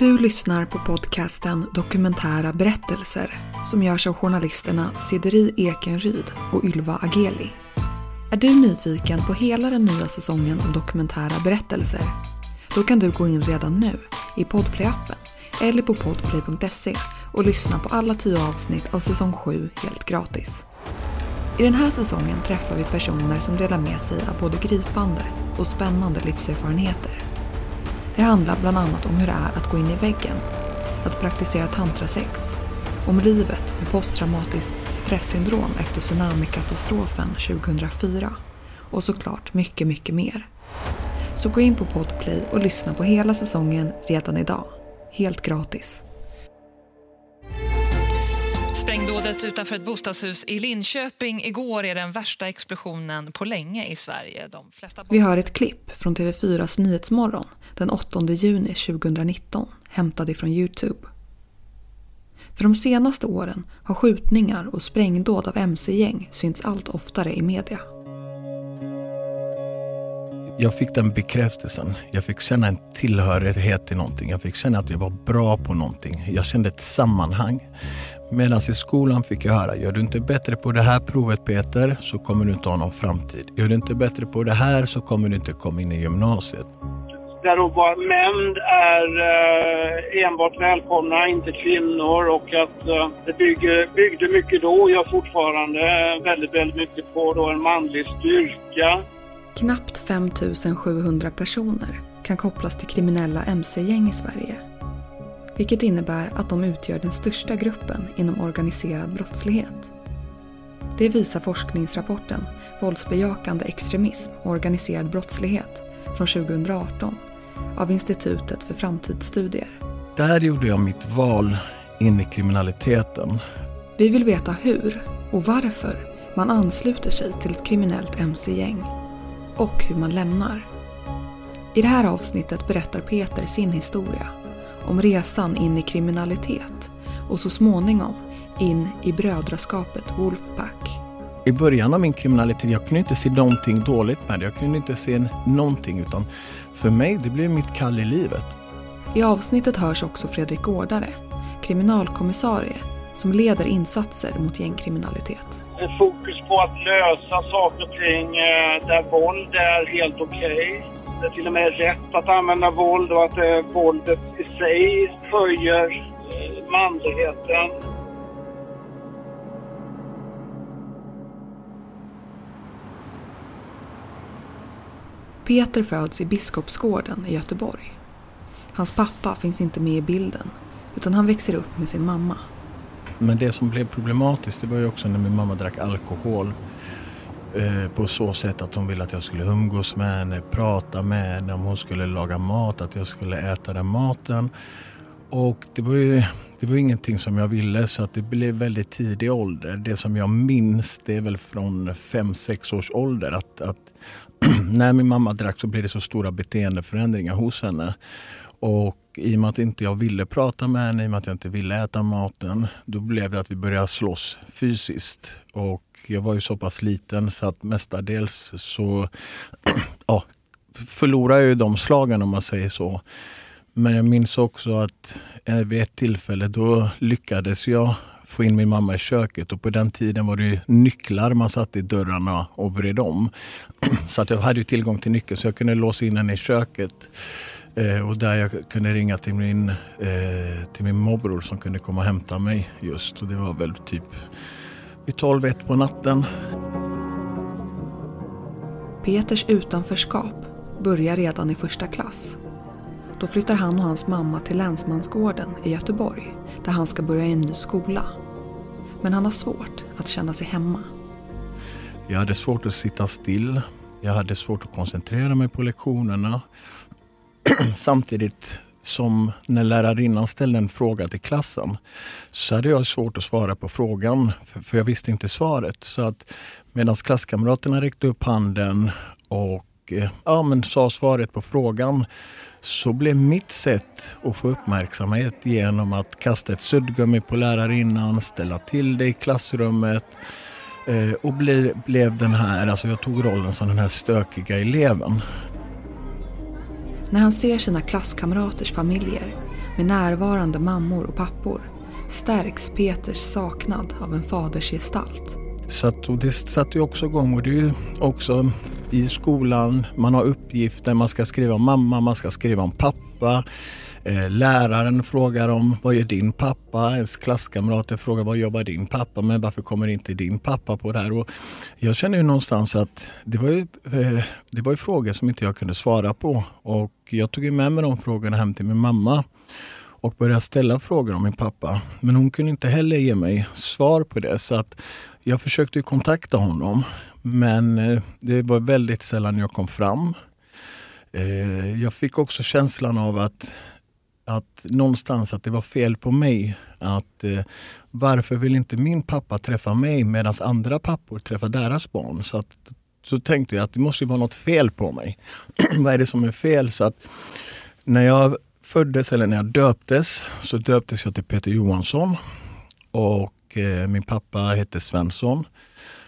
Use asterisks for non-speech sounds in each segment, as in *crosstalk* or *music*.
Du lyssnar på podcasten Dokumentära berättelser som görs av journalisterna Sideri Ekenryd och Ylva Ageli. Är du nyfiken på hela den nya säsongen av dokumentära berättelser? Då kan du gå in redan nu i Podplay-appen eller på podplay.se och lyssna på alla tio avsnitt av säsong 7 helt gratis. I den här säsongen träffar vi personer som delar med sig av både gripande och spännande livserfarenheter. Det handlar bland annat om hur det är att gå in i väggen, att praktisera tantrasex, om livet med posttraumatiskt stresssyndrom efter tsunamikatastrofen 2004 och såklart mycket, mycket mer. Så gå in på Podplay och lyssna på hela säsongen redan idag. Helt gratis. Sprängdådet utanför ett bostadshus i Linköping igår är den värsta explosionen på länge i Sverige. De flesta... Vi har ett klipp från TV4s Nyhetsmorgon den 8 juni 2019 hämtad ifrån Youtube. För de senaste åren har skjutningar och sprängdåd av mc-gäng synts allt oftare i media. Jag fick den bekräftelsen. Jag fick känna en tillhörighet till någonting. Jag fick känna att jag var bra på någonting. Jag kände ett sammanhang. Medan i skolan fick jag höra, gör du inte bättre på det här provet Peter så kommer du inte ha någon framtid. Gör du inte bättre på det här så kommer du inte komma in i gymnasiet. Där då bara män är eh, enbart välkomna, inte kvinnor och att eh, det bygger, byggde mycket då och gör fortfarande väldigt, väldigt mycket på då en manlig styrka. Knappt 5 700 personer kan kopplas till kriminella mc-gäng i Sverige. Vilket innebär att de utgör den största gruppen inom organiserad brottslighet. Det visar forskningsrapporten Våldsbejakande extremism och organiserad brottslighet från 2018 av Institutet för framtidsstudier. Där gjorde jag mitt val in i kriminaliteten. Vi vill veta hur och varför man ansluter sig till ett kriminellt mc-gäng och hur man lämnar. I det här avsnittet berättar Peter sin historia om resan in i kriminalitet och så småningom in i brödraskapet Wolfpack. I början av min kriminalitet, jag kunde inte se någonting dåligt med det. Jag kunde inte se någonting utan för mig, det blev mitt kall i livet. I avsnittet hörs också Fredrik Gårdare, kriminalkommissarie som leder insatser mot gängkriminalitet. Fokus på att lösa saker och ting eh, där våld är helt okej. Okay. Det är till och med rätt att använda våld och att eh, våldet i sig höjer eh, manligheten. Peter föds i Biskopsgården i Göteborg. Hans pappa finns inte med i bilden utan han växer upp med sin mamma. Men det som blev problematiskt det var ju också när min mamma drack alkohol. Eh, på så sätt att hon ville att jag skulle umgås med henne, prata med henne, om hon skulle laga mat, att jag skulle äta den maten. Och det var ju det var ingenting som jag ville så att det blev väldigt tidig ålder. Det som jag minns det är väl från 5-6 års ålder att, att *clears throat* när min mamma drack så blev det så stora beteendeförändringar hos henne. Och i och med att inte jag ville prata med henne, i och med att jag inte ville äta maten, då blev det att vi började slåss fysiskt. Och jag var ju så pass liten så att mestadels så *clears throat* ja, förlorade jag ju de slagen om man säger så. Men jag minns också att eh, vid ett tillfälle då lyckades jag få in min mamma i köket och på den tiden var det nycklar man satte i dörrarna och vred om. *clears throat* Så att jag hade tillgång till nyckeln så jag kunde låsa in henne i köket. Eh, och där jag kunde ringa till min, eh, till min morbror som kunde komma och hämta mig just. Och det var väl typ vid 12-1 på natten. Peters utanförskap börjar redan i första klass. Då flyttar han och hans mamma till Länsmansgården i Göteborg där han ska börja i en ny skola. Men han har svårt att känna sig hemma. Jag hade svårt att sitta still. Jag hade svårt att koncentrera mig på lektionerna. *clears throat* Samtidigt som när lärarinnan ställde en fråga till klassen så hade jag svårt att svara på frågan för, jag visste inte svaret. Så att medan klasskamraterna räckte upp handen och eh, ja, men sa svaret på frågan så blev mitt sätt att få uppmärksamhet genom att kasta ett suddgummi på lärarinnan, ställa till det i klassrummet eh, och ble, blev den här, alltså jag tog rollen som den här stökiga eleven. När han ser sina klasskamraters familjer med närvarande mammor och pappor stärks Peters saknad av en fadersgestalt. Så att, och det satte ju också igång och det är ju också i skolan, man har uppgifter, man ska skriva om mamma, man ska skriva om pappa. Eh, läraren frågar om vad gör din pappa? Ens klasskamrater frågar vad jobbar din pappa med? Varför kommer inte din pappa på det här? Och jag känner ju någonstans att det var ju, eh, det var ju frågor som inte jag kunde svara på. Och jag tog med mig de frågorna hem till min mamma och började ställa frågor om min pappa. Men hon kunde inte heller ge mig svar på det. Så att jag försökte kontakta honom. Men eh, det var väldigt sällan jag kom fram. Jag fick också känslan av att att någonstans att det var fel på mig. Att eh, varför vill inte min pappa träffa mig medan andra pappor träffar deras barn? Så, att, så tänkte jag att det måste vara något fel på mig. *clears throat* Vad är det som är fel? Så att när jag föddes, eller när jag döptes, så döptes jag till Peter Johansson. Och eh, min pappa hette Svensson.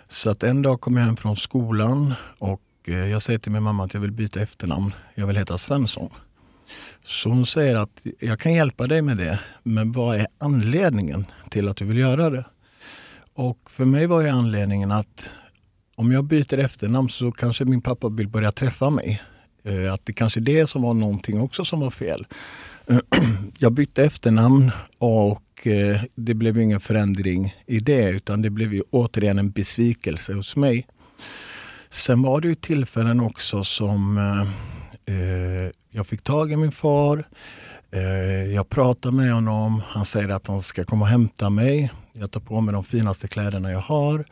Så att en dag kom jag hem från skolan och eh, jag säger till min mamma att jag vill byta efternamn. Jag vill heta Svensson. Så hon säger att jag kan hjälpa dig med det, men vad är anledningen till att du vill göra det? Och för mig var ju anledningen att om jag byter efternamn så kanske min pappa vill börja träffa mig. Eh, att det kanske är det som var någonting också som var fel. *clears throat* Jag bytte efternamn och eh, det blev ingen förändring i det utan det blev ju återigen en besvikelse hos mig. Sen var det ju tillfällen också som eh, eh, jag fick tag i min far. Eh, jag pratar med honom. Han säger att han ska komma och hämta mig. Jag tar på mig de finaste kläderna jag har.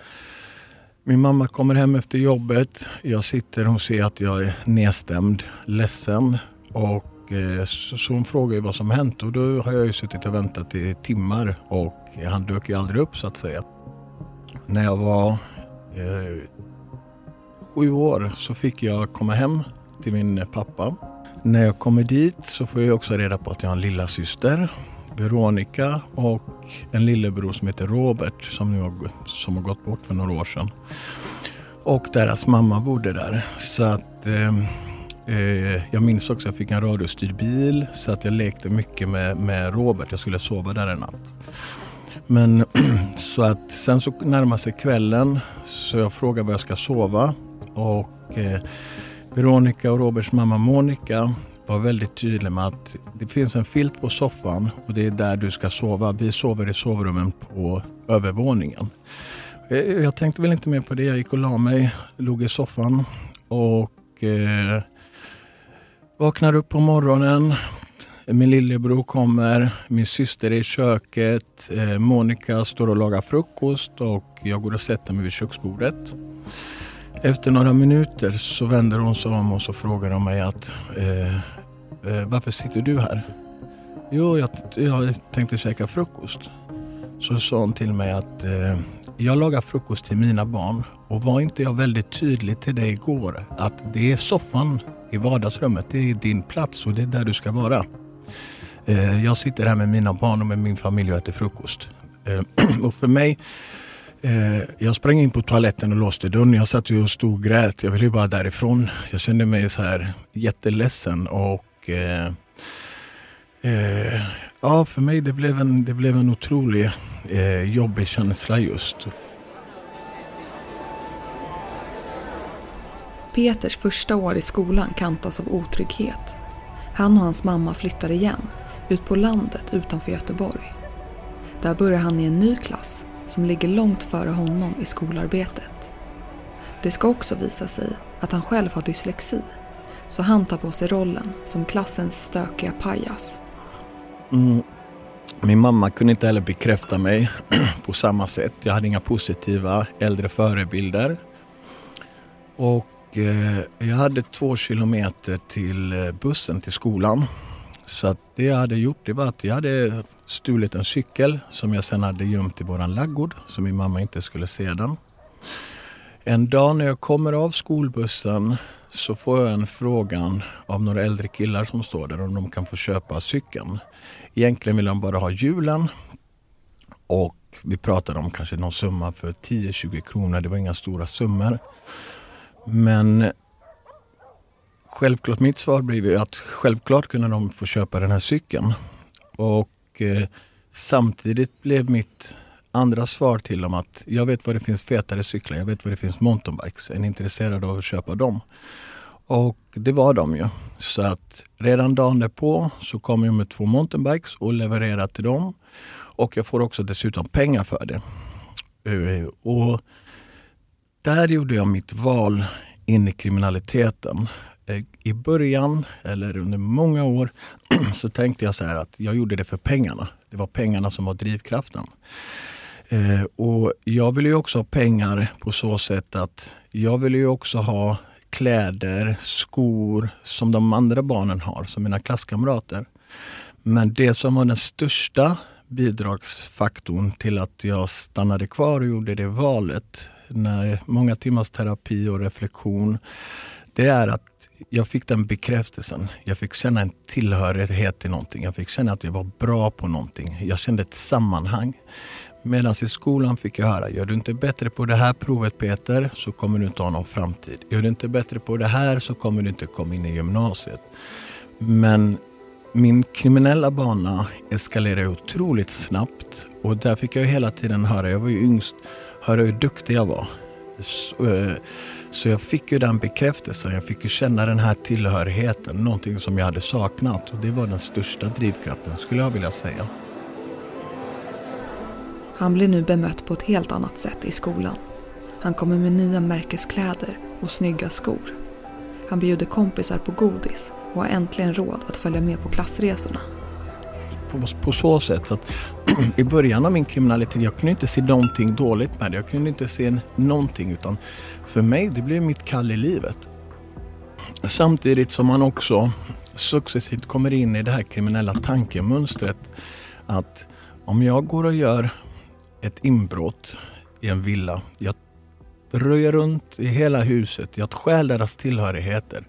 Min mamma kommer hem efter jobbet. Jag sitter och ser att jag är nedstämd, ledsen. Och, eh, så, hon frågar vad som hänt och då har jag ju suttit och väntat i timmar och han dök ju aldrig upp så att säga. När jag var eh, sju år så fick jag komma hem till min pappa. När jag kommer dit så får jag också reda på att jag har en lilla syster, Veronica och en lillebror som heter Robert som, nu har, som har gått bort för några år sedan. Och deras mamma bodde där. Så att eh, eh, Jag minns också att jag fick en radiostyrd bil så att jag lekte mycket med, med Robert. Jag skulle sova där en natt. Men *clears throat* så att sen så närmar sig kvällen så jag frågar var jag ska sova. Och eh, Veronica och Roberts mamma Monica var väldigt tydlig med att det finns en filt på soffan och det är där du ska sova. Vi sover i sovrummen på övervåningen. Eh, jag tänkte väl inte mer på det. Jag gick och la mig, låg i soffan och eh, vaknar upp på morgonen. Min lillebror kommer, min syster är i köket, eh, Monica står och lagar frukost och jag går och sätter mig vid köksbordet. Efter några minuter så vänder hon sig om och så frågar hon mig att eh, eh, varför sitter du här? Jo, jag, jag tänkte käka frukost. Så sa hon till mig att eh, jag lagar frukost till mina barn och var inte jag väldigt tydlig till dig igår att det är soffan i vardagsrummet, det är din plats och det är där du ska vara. Eh, jag sitter här med mina barn och med min familj och äter frukost. Eh, *clears throat* och för mig Eh, jag sprang in på toaletten och låste dörren. Jag satt ju och stod och grät. Jag ville bara därifrån. Jag kände mig så här jätteledsen och eh, eh, ja, för mig det blev en, det blev en otrolig eh, jobbig känsla just. Peters första år i skolan kantas av otrygghet. Han och hans mamma flyttar igen, ut på landet utanför Göteborg. Där börjar han i en ny klass som ligger långt före honom i skolarbetet. Det ska också visa sig att han själv har dyslexi, så han tar på sig rollen som klassens stökiga pajas. Mm. Min mamma kunde inte heller bekräfta mig *clears throat* på samma sätt. Jag hade inga positiva äldre förebilder. Och eh, jag hade två kilometer till eh, bussen till skolan. Så att det jag hade gjort det var att jag hade stulit en cykel som jag sen hade gömt i våran laggård så min mamma inte skulle se den. En dag när jag kommer av skolbussen så får jag en frågan av några äldre killar som står där om de kan få köpa cykeln. Egentligen vill de bara ha hjulen och vi pratade om kanske någon summa för 10-20 kronor. Det var inga stora summor. Men självklart mitt svar blev ju att självklart kunde de få köpa den här cykeln. Och eh, samtidigt blev mitt andra svar till dem att jag vet var det finns fetare cyklar, jag vet var det finns mountainbikes. Är ni intresserade av att köpa dem? Och det var de ju. Så att redan dagen därpå så kom jag med två mountainbikes och levererade till dem. Och jag får också dessutom pengar för det. Eh, och där gjorde jag mitt val in i kriminaliteten. Eh, I början, eller under många år, *clears throat* så tänkte jag så här att jag gjorde det för pengarna. Det var pengarna som var drivkraften. Eh, och jag ville ju också ha pengar på så sätt att jag ville ju också ha kläder, skor som de andra barnen har, som mina klasskamrater. Men det som var den största bidragsfaktorn till att jag stannade kvar och gjorde det valet, när många timmars terapi och reflektion, det är att jag fick den bekräftelsen. Jag fick känna en tillhörighet till någonting. Jag fick känna att jag var bra på någonting. Jag kände ett sammanhang. Medan i skolan fick jag höra, gör du inte bättre på det här provet Peter så kommer du inte ha någon framtid. Gör du inte bättre på det här så kommer du inte komma in i gymnasiet. Men min kriminella bana eskalerade otroligt snabbt och där fick jag hela tiden höra, jag var ju yngst, höra hur duktig jag var. Så, eh, så jag fick ju den bekräftelsen, jag fick ju känna den här tillhörigheten, någonting som jag hade saknat. Och det var den största drivkraften skulle jag vilja säga. Han blir nu bemött på ett helt annat sätt i skolan. Han kommer med nya märkeskläder och snygga skor. Han bjuder kompisar på godis och har äntligen råd att följa med på klassresorna. På, på så sätt att *clears throat* i början av min kriminalitet, jag kunde inte se någonting dåligt med det. Jag kunde inte se någonting utan för mig, det blev mitt kall i livet. Samtidigt som man också successivt kommer in i det här kriminella tankemönstret att om jag går och gör ett inbrott i en villa. Jag röjer runt i hela huset. Jag stjäl deras tillhörigheter.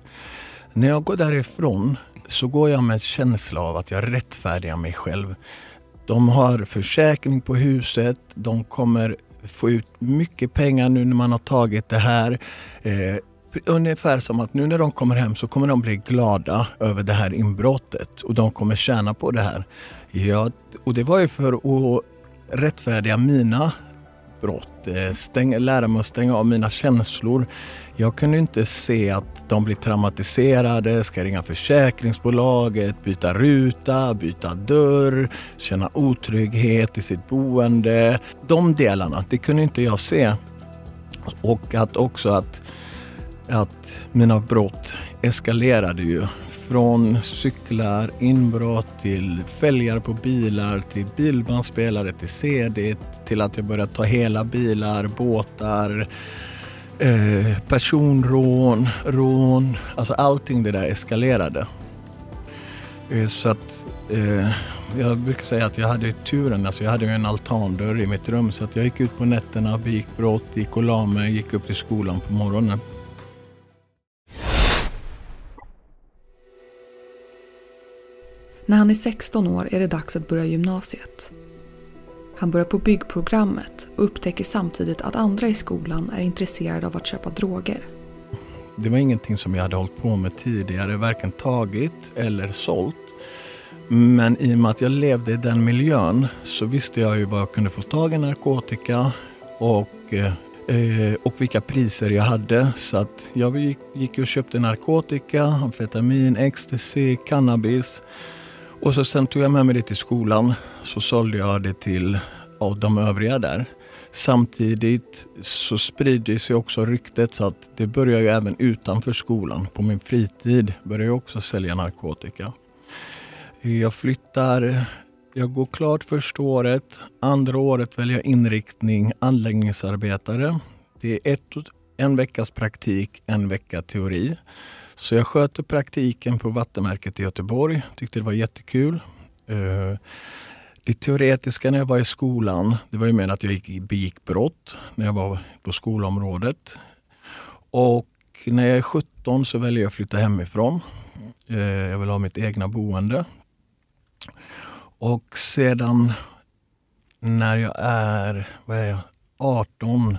När jag går därifrån så går jag med en känsla av att jag rättfärdigar mig själv. De har försäkring på huset. De kommer få ut mycket pengar nu när man har tagit det här. Eh, ungefär som att nu när de kommer hem så kommer de bli glada över det här inbrottet och de kommer tjäna på det här. Ja, och det var ju för att rättfärdiga mina brott, eh, stäng, lära mig att stänga av mina känslor. Jag kunde inte se att de blir traumatiserade, ska ringa försäkringsbolaget, eh, byta ruta, byta dörr, känna otrygghet i sitt boende. De delarna, det kunde inte jag se. Och att också att, att mina brott eskalerade ju från cyklar, inbrott till fälgar på bilar, till bilbandspelare, till CD, till att jag började ta hela bilar, båtar, eh, personrån, rån. Alltså allting det där eskalerade. Eh, så att eh, jag brukar säga att jag hade turen, alltså jag hade en altandörr i mitt rum så att jag gick ut på nätterna, begick brott, gick och la mig, gick upp till skolan på morgonen. När han är 16 år är det dags att börja gymnasiet. Han börjar på byggprogrammet och upptäcker samtidigt att andra i skolan är intresserade av att köpa droger. Det var ingenting som jag hade hållit på med tidigare, varken tagit eller sålt. Men i och med att jag levde i den miljön så visste jag ju var jag kunde få tag i narkotika och, eh, och vilka priser jag hade. Så att jag gick, gick och köpte narkotika, amfetamin, ecstasy, cannabis. Och så sen tog jag med mig det till skolan. Så sålde jag det till ja, de övriga där. Samtidigt så sprider sig också ryktet så att det börjar ju även utanför skolan. På min fritid börjar jag också sälja narkotika. Jag flyttar, jag går klart första året. Andra året väljer jag inriktning anläggningsarbetare. Det är ett, en veckas praktik, en vecka teori. Så jag sköter praktiken på Vattenverket i Göteborg. Tyckte det var jättekul. Eh, uh, det teoretiska när jag var i skolan, det var ju mer att jag gick, begick brott när jag var på skolområdet. Och när jag är 17 så väljer jag att flytta hemifrån. Uh, jag vill ha mitt egna boende. Och sedan när jag är, vad är jag, 18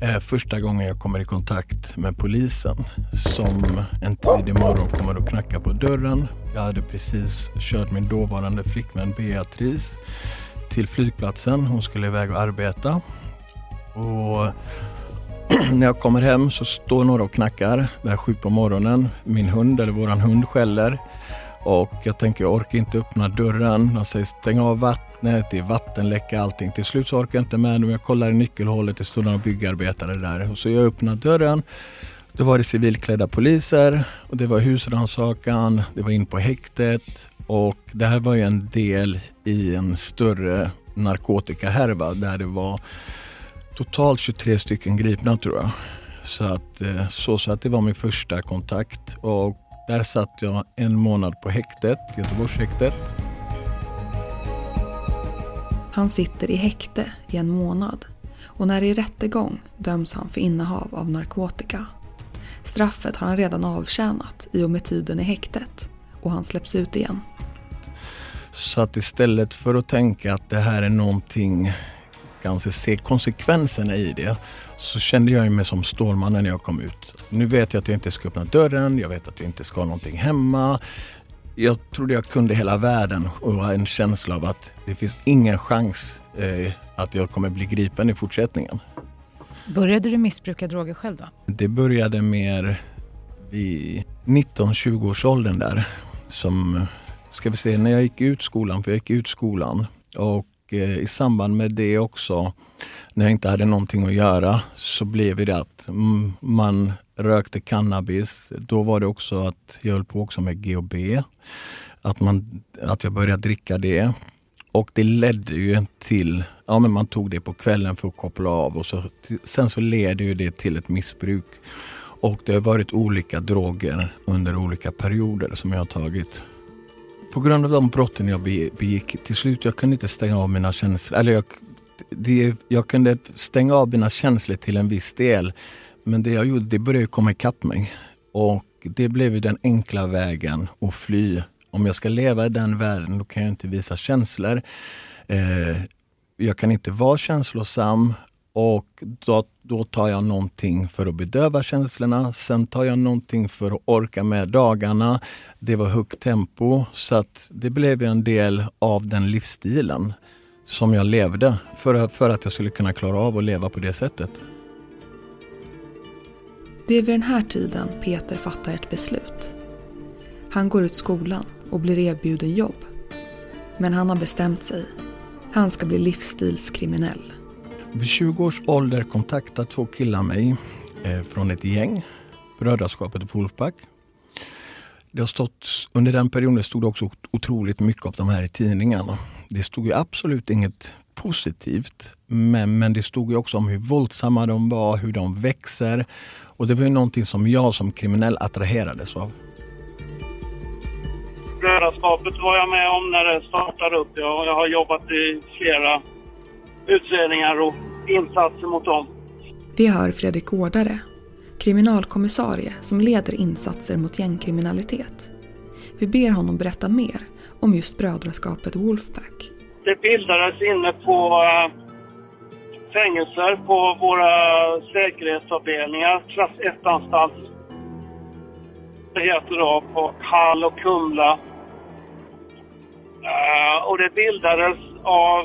Eh, första gången jag kommer i kontakt med polisen som en tidig morgon kommer och knackar på dörren. Jag hade precis kört min dåvarande flickvän Beatrice till flygplatsen. Hon skulle iväg och arbeta. Och *clears throat* när jag kommer hem så står några och knackar. Det är sju på morgonen. Min hund, eller våran hund, skäller. Och jag tänker, jag orkar inte öppna dörren. De säger stäng av vattnet, det är vattenläcka allting. Till slut så orkar jag inte med. Jag kollar i nyckelhålet, det stod några byggarbetare där. Och så jag öppnar dörren. Då var det civilklädda poliser och det var husrannsakan, det var in på häktet och det här var ju en del i en större narkotikahärva där det var totalt 23 stycken gripna tror jag. Så att, eh, så, så att det var min första kontakt och där satt jag en månad på häktet, Göteborgshäktet. Han sitter i häkte i en månad och när det är rättegång döms han för innehav av narkotika. Straffet har han redan avtjänat i och med tiden i häktet och han släpps ut igen. Så att istället för att tänka att det här är någonting, kanske se konsekvenserna i det, så kände jag mig som Stålmannen när jag kom ut. Nu vet jag att jag inte ska öppna dörren, jag vet att jag inte ska ha någonting hemma. Jag trodde jag kunde hela världen och har en känsla av att det finns ingen chans eh, att jag kommer bli gripen i fortsättningen. Började du missbruka droger själv då? Det började mer vid 19-20 års åldern där. Som, ska vi se, när jag gick ut skolan, för jag gick ut skolan och Eh, i samband med det också, när jag inte hade någonting att göra, så blev det att man rökte cannabis. Då var det också att jag höll på också med GHB. Att, man, att jag började dricka det. Och det ledde ju till, ja men man tog det på kvällen för att koppla av och så, sen så leder ju det till ett missbruk. Och det har varit olika droger under olika perioder som jag har tagit. På grund av de brotten jag begick, till slut jag kunde inte stänga av mina känslor. Eller jag, det, jag kunde stänga av mina känslor till en viss del. Men det jag gjorde, det började komma ikapp mig. Och det blev den enkla vägen att fly om jag ska leva i den världen då kan jag inte visa känslor. Eh, jag kan inte vara känslosam och då, då tar jag någonting för att bedöva känslorna. Sen tar jag någonting för att orka med dagarna. Det var högt tempo så att det blev en del av den livsstilen som jag levde för, för att jag skulle kunna klara av att leva på det sättet. Det är vid den här tiden Peter fattar ett beslut. Han går ut skolan och blir erbjuden jobb. Men han har bestämt sig. Han ska bli livsstilskriminell. Vid 20 års ålder kontaktade två killar mig eh, från ett gäng, Brödraskapet Wolfpack. Det har stått, under den perioden stod det också otroligt mycket om de här i tidningarna. Det stod ju absolut inget positivt, men, men det stod ju också om hur våldsamma de var, hur de växer. Och det var ju någonting som jag som kriminell attraherades av. Brödraskapet var jag med om när det startade upp. Jag, jag har jobbat i flera utredningar och insatser mot dem. Vi hör Fredrik Gårdare, kriminalkommissarie som leder insatser mot gängkriminalitet. Vi ber honom berätta mer om just brödraskapet Wolfpack. Det bildades inne på äh, fängelser på våra säkerhetsavdelningar, klass 1-anstalt. Det heter då på Hall och Kumla Uh, och det bildades av,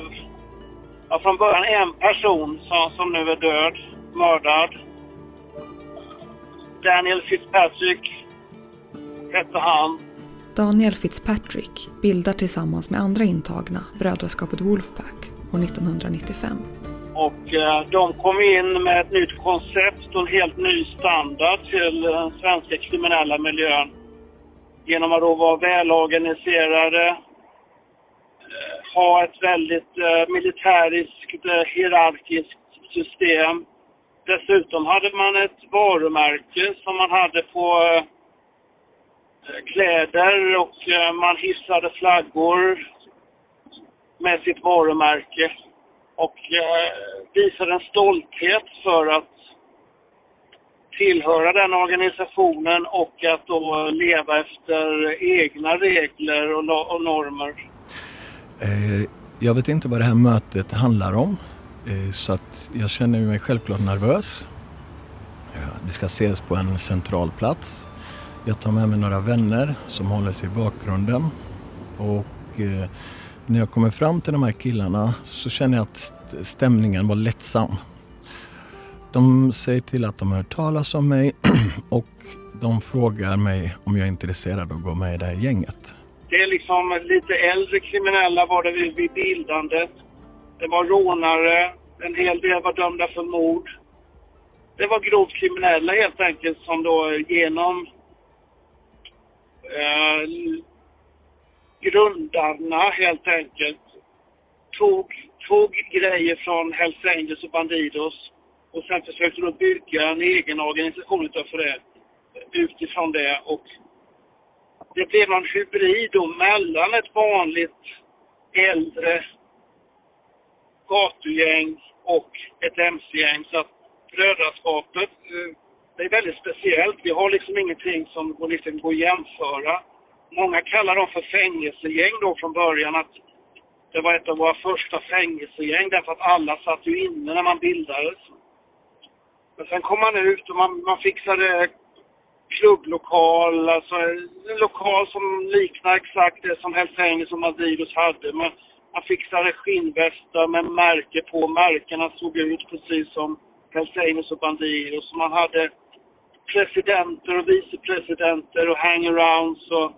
ja, från början en person som, som nu är död, mördad. Daniel Fitzpatrick hette han. Daniel Fitzpatrick bildar tillsammans med andra intagna Brödraskapet Wolfpack år 1995. Och eh, de kom in med ett nytt koncept och en helt ny standard till den svenska kriminella miljön. Genom att då vara välorganiserade, ha ett väldigt eh, militäriskt, eh, hierarkiskt system. Dessutom hade man ett varumärke som man hade på eh, kläder och eh, man hissade flaggor med sitt varumärke och eh, visade en stolthet för att tillhöra den organisationen och att då leva efter egna regler och, och normer. Eh, jag vet inte vad det här mötet handlar om. Eh, så att jag känner mig självklart nervös. Vi ska ses på en central plats. Jag tar med mig några vänner som håller sig i bakgrunden. Och eh, när jag kommer fram till de här killarna så känner jag att stämningen var lättsam. De säger till att de har hört talas om mig *clears throat* och de frågar mig om jag är intresserad av att gå med i det här gänget. Det är liksom lite äldre kriminella var det vid bildandet. Det var rånare, en hel del var dömda för mord. Det var grovt kriminella helt enkelt som då genom eh, grundarna helt enkelt tog, tog grejer från Hells Angels och Bandidos och sen försökte de bygga en egen organisation utav det, utifrån det och det blev någon hybrid då mellan ett vanligt äldre gatugäng och ett mc-gäng. Så att brödraskapet, eh, det är väldigt speciellt. Vi har liksom ingenting som går, liksom går att jämföra. Många kallar dem för fängelsegäng då från början. att Det var ett av våra första fängelsegäng därför att alla satt ju inne när man bildades. Men sen kom man ut och man, man fixade klubblokal, alltså en lokal som liknar exakt det som Hells Angels och Maldidos hade. Man, man fixade skinnvästar med märke på. Märkena såg ut precis som Hells Angels och Bandidos. Man hade presidenter och vicepresidenter och hangarounds och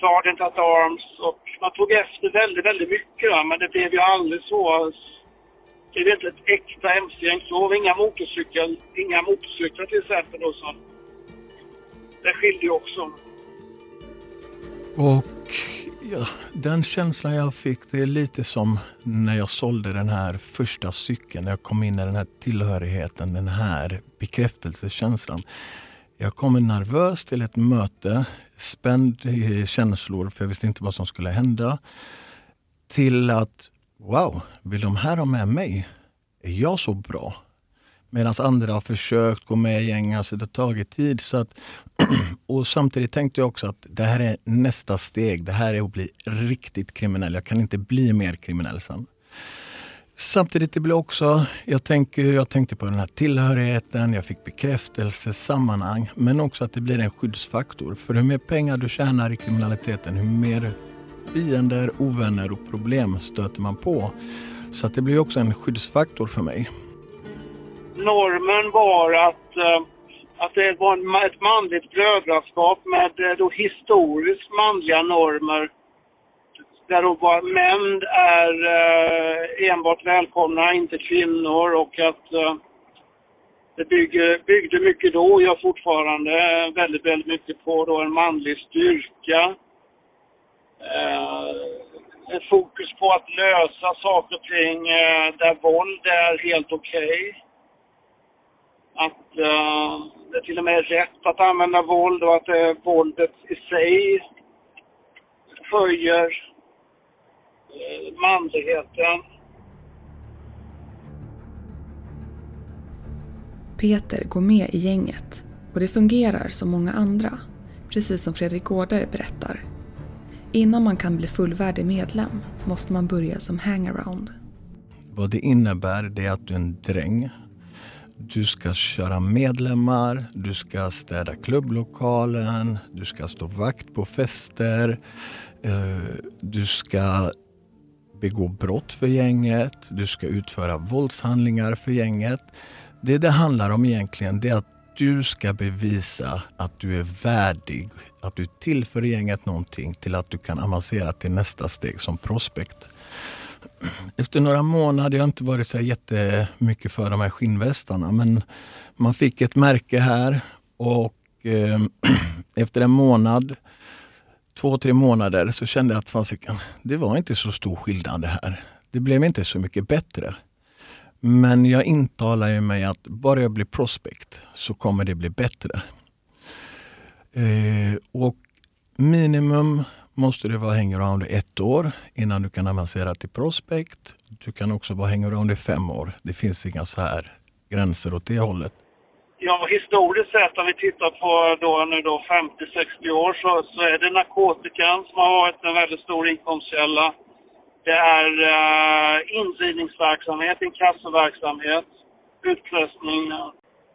sergeant at arms och man tog efter väldigt, väldigt mycket då, men det blev ju aldrig så. Det är inte ett äkta mc-gäng så. Inga motorcyklar, inga motorcyklar till exempel då som... Den skilde ju också. Och ja, den känslan jag fick, det är lite som när jag sålde den här första cykeln. När jag kom in i den här tillhörigheten, den här bekräftelsekänslan. Jag kommer nervös till ett möte, spänd i känslor för jag visste inte vad som skulle hända. Till att, wow, vill de här ha med mig? Är jag så bra? Medan andra har försökt gå med i gäng, alltså det har tagit tid. Så att, *clears throat* och samtidigt tänkte jag också att det här är nästa steg. Det här är att bli riktigt kriminell. Jag kan inte bli mer kriminell sen. Samtidigt det blir också, jag, tänker, jag tänkte på den här tillhörigheten, jag fick bekräftelse, sammanhang, men också att det blir en skyddsfaktor. För hur mer pengar du tjänar i kriminaliteten, hur mer fiender, ovänner och problem stöter man på. Så att det blir också en skyddsfaktor för mig normen var att, eh, att det var en, ett manligt brödraskap med eh, då historiskt manliga normer. Där då var män är eh, enbart välkomna, inte kvinnor och att det bygger, byggde mycket då och gör fortfarande väldigt, väldigt mycket på då en manlig styrka. ett fokus på att lösa saker och ting där våld är helt okej. Okay att uh, det till och med är rätt att använda våld och att uh, våldet i sig höjer uh, manligheten. Peter går med i gänget och det fungerar som många andra, precis som Fredrik Gårder berättar. Innan man kan bli fullvärdig medlem måste man börja som hangaround. Vad det innebär det är att du är en dräng du ska köra medlemmar, du ska städa klubblokalen, du ska stå vakt på fester, eh, du ska begå brott för gänget, du ska utföra våldshandlingar för gänget. Det det handlar om egentligen det är att du ska bevisa att du är värdig, att du tillför gänget någonting till att du kan avancera till nästa steg som prospect. Efter några månader, jag har inte varit så jättemycket för de här skinnvästarna, men man fick ett märke här och eh, *clears throat* efter en månad, två, tre månader så kände jag att fasiken, det var inte så stor skillnad det här. Det blev inte så mycket bättre. Men jag intalar ju mig att bara jag blir prospect så kommer det bli bättre. Eh, och minimum måste du vara hangaround i ett år innan du kan avancera till prospect. Du kan också vara hangaround i fem år. Det finns inga så här gränser åt det hållet. Ja, historiskt sett om vi tittar på då, nu då 50-60 år så, så är det narkotikan som har varit en väldigt stor inkomstkälla. Det är eh, indrivningsverksamhet, inkassoverksamhet, utpressning.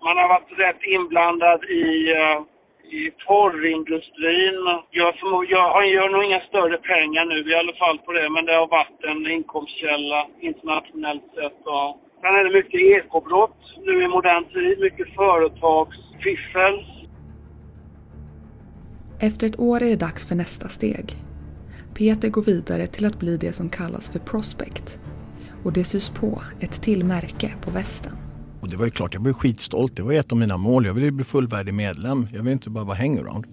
Man har varit rätt inblandad i eh, i porrindustrin. Jag, jag gör nog inga större pengar nu i alla fall på det, men det har varit en inkomstkälla internationellt sett. Och sen är det mycket ekobrott nu i modern tid, mycket företagsfiffel. Efter ett år är det dags för nästa steg. Peter går vidare till att bli det som kallas för prospect. Och det sys på ett till märke på västen. Och det var ju klart, jag var skitstolt. Det var ett av mina mål. Jag ville bli fullvärdig medlem. Jag ville inte bara vara hangaround.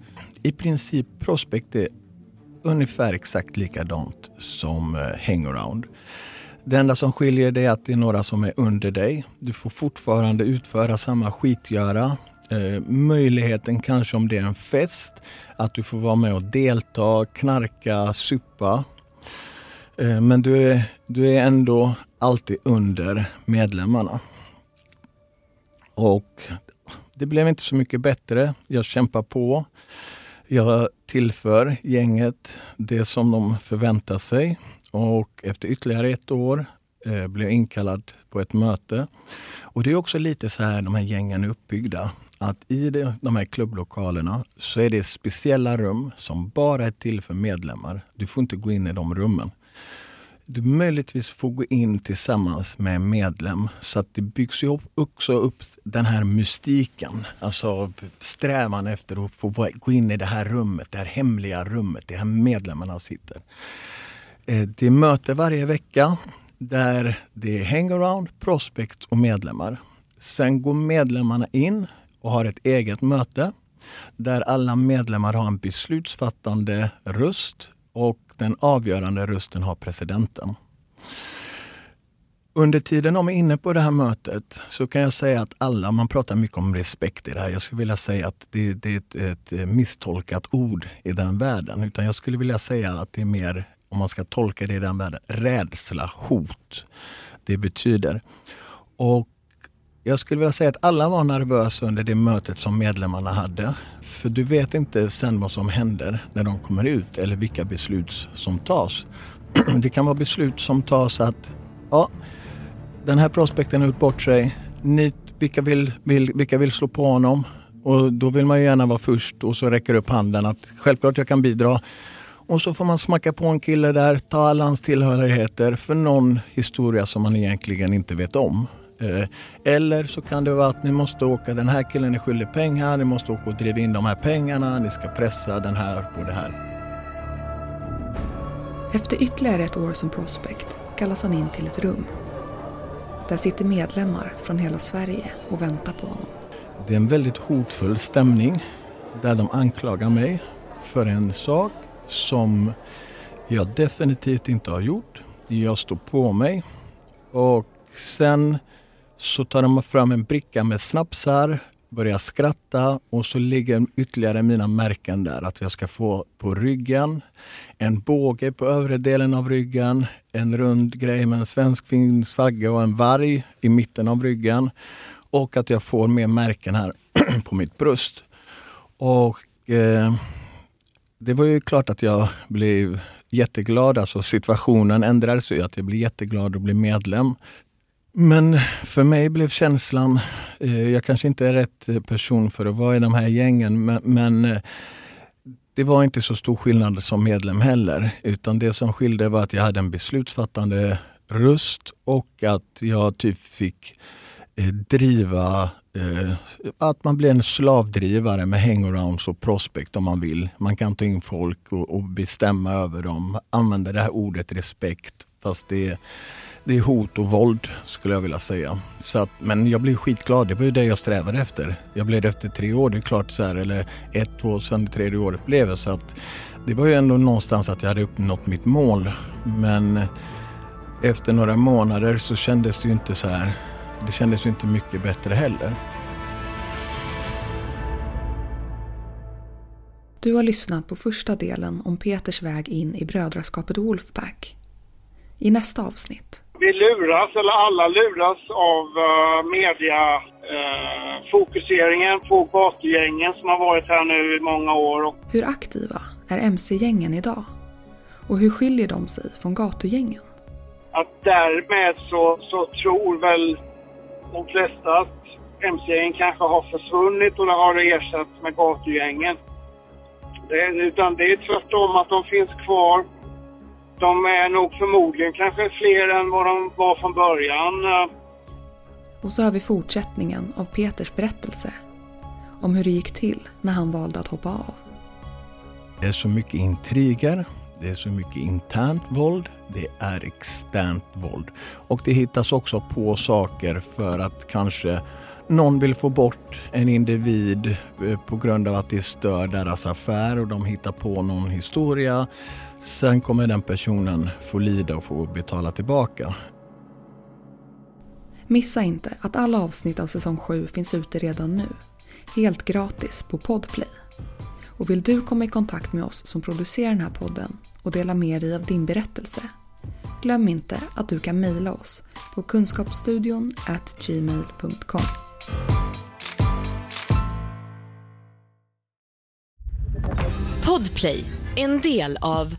I princip Prospect är ungefär exakt likadant som eh, hangaround. Det enda som skiljer det är att det är några som är under dig. Du får fortfarande utföra samma skitgöra. Eh, möjligheten kanske om det är en fest, att du får vara med och delta, knarka, supa. Eh, men du är, du är ändå alltid under medlemmarna. Och det blev inte så mycket bättre. Jag kämpar på. Jag tillför gänget det som de förväntar sig. Och efter ytterligare ett år eh, blev jag inkallad på ett möte. Och det är också lite så här de här gängen är uppbyggda. Att i det, de här klubblokalerna så är det speciella rum som bara är till för medlemmar. Du får inte gå in i de rummen du möjligtvis får gå in tillsammans med en medlem så att det byggs ju också upp den här mystiken. Alltså strävan efter att få gå in i det här rummet, det här hemliga rummet, det här medlemmarna sitter. Eh, det är möte varje vecka där det är hangaround, prospect och medlemmar. Sen går medlemmarna in och har ett eget möte där alla medlemmar har en beslutsfattande röst och den avgörande rösten har presidenten. Under tiden de är inne på det här mötet så kan jag säga att alla, man pratar mycket om respekt i det här. Jag skulle vilja säga att det, det är ett, ett misstolkat ord i den världen. Utan jag skulle vilja säga att det är mer, om man ska tolka det i den världen, rädsla, hot. Det betyder. Och jag skulle vilja säga att alla var nervösa under det mötet som medlemmarna hade. För du vet inte sen vad som händer när de kommer ut eller vilka beslut som tas. *clears throat* Det kan vara beslut som tas att ja, den här prospekten har gjort bort sig. Ni, vilka, vill, vill, vilka vill slå på honom? Och då vill man ju gärna vara först och så räcker upp handen att självklart jag kan bidra. Och så får man smacka på en kille där, ta alla hans tillhörigheter för någon historia som man egentligen inte vet om. Eh, eller så kan det vara att ni måste åka, den här killen är skyldig pengar, ni måste åka och driva in de här pengarna, ni ska pressa den här på det här. Efter ytterligare ett år som prospect kallas han in till ett rum. Där sitter medlemmar från hela Sverige och väntar på honom. Det är en väldigt hotfull stämning där de anklagar mig för en sak som jag definitivt inte har gjort. Jag står på mig och sen så tar de fram en bricka med snapsar, börjar skratta och så ligger ytterligare mina märken där. Att jag ska få på ryggen, en båge på övre delen av ryggen, en rund grej med en svensk-finsk flagga och en varg i mitten av ryggen. Och att jag får mer märken här *clears throat* på mitt bröst. Och eh, det var ju klart att jag blev jätteglad. Alltså situationen ändrades ju. Att jag blev jätteglad att bli medlem. Men för mig blev känslan, eh, jag kanske inte är rätt eh, person för att vara i de här gängen, men, men eh, det var inte så stor skillnad som medlem heller. Utan det som skilde var att jag hade en beslutsfattande röst och att jag typ fick eh, driva, eh, att man blir en slavdrivare med hangarounds och prospect om man vill. Man kan ta in folk och, och bestämma över dem, använda det här ordet respekt fast det det är hot och våld skulle jag vilja säga. Så att, men jag blev skitglad. Det var ju det jag strävade efter. Jag blev det efter tre år. Det är klart så här, eller ett, två, sen det tredje året blev det. Så att det var ju ändå någonstans att jag hade uppnått mitt mål. Men efter några månader så kändes det ju inte så här. Det kändes ju inte mycket bättre heller. Du har lyssnat på första delen om Peters väg in i brödraskapet Wolfpack. I nästa avsnitt vi luras, eller alla luras av uh, media uh, fokuseringen på gatugängen som har varit här nu i många år. Hur aktiva är mc-gängen idag? Och hur skiljer de sig från gatugängen? att därmed så, så tror väl de flesta att mc-gängen kanske har försvunnit och det har ersatts med gatugängen. Det, utan det är tvärtom att de finns kvar. De är nog förmodligen kanske fler än vad de var från början. Och så har vi fortsättningen av Peters berättelse om hur det gick till när han valde att hoppa av. Det är så mycket intriger, det är så mycket internt våld, det är externt våld. Och det hittas också på saker för att kanske någon vill få bort en individ eh, på grund av att det stör deras affär och de hittar på någon historia. Sen kommer den personen få lida och få betala tillbaka. Missa inte att alla avsnitt av säsong 7 finns ute redan nu. Helt gratis på Podplay. Och vill du komma i kontakt med oss som producerar den här podden och dela med dig av din berättelse? Glöm inte att du kan mejla oss på kunskapsstudion gmail.com. Podplay, en del av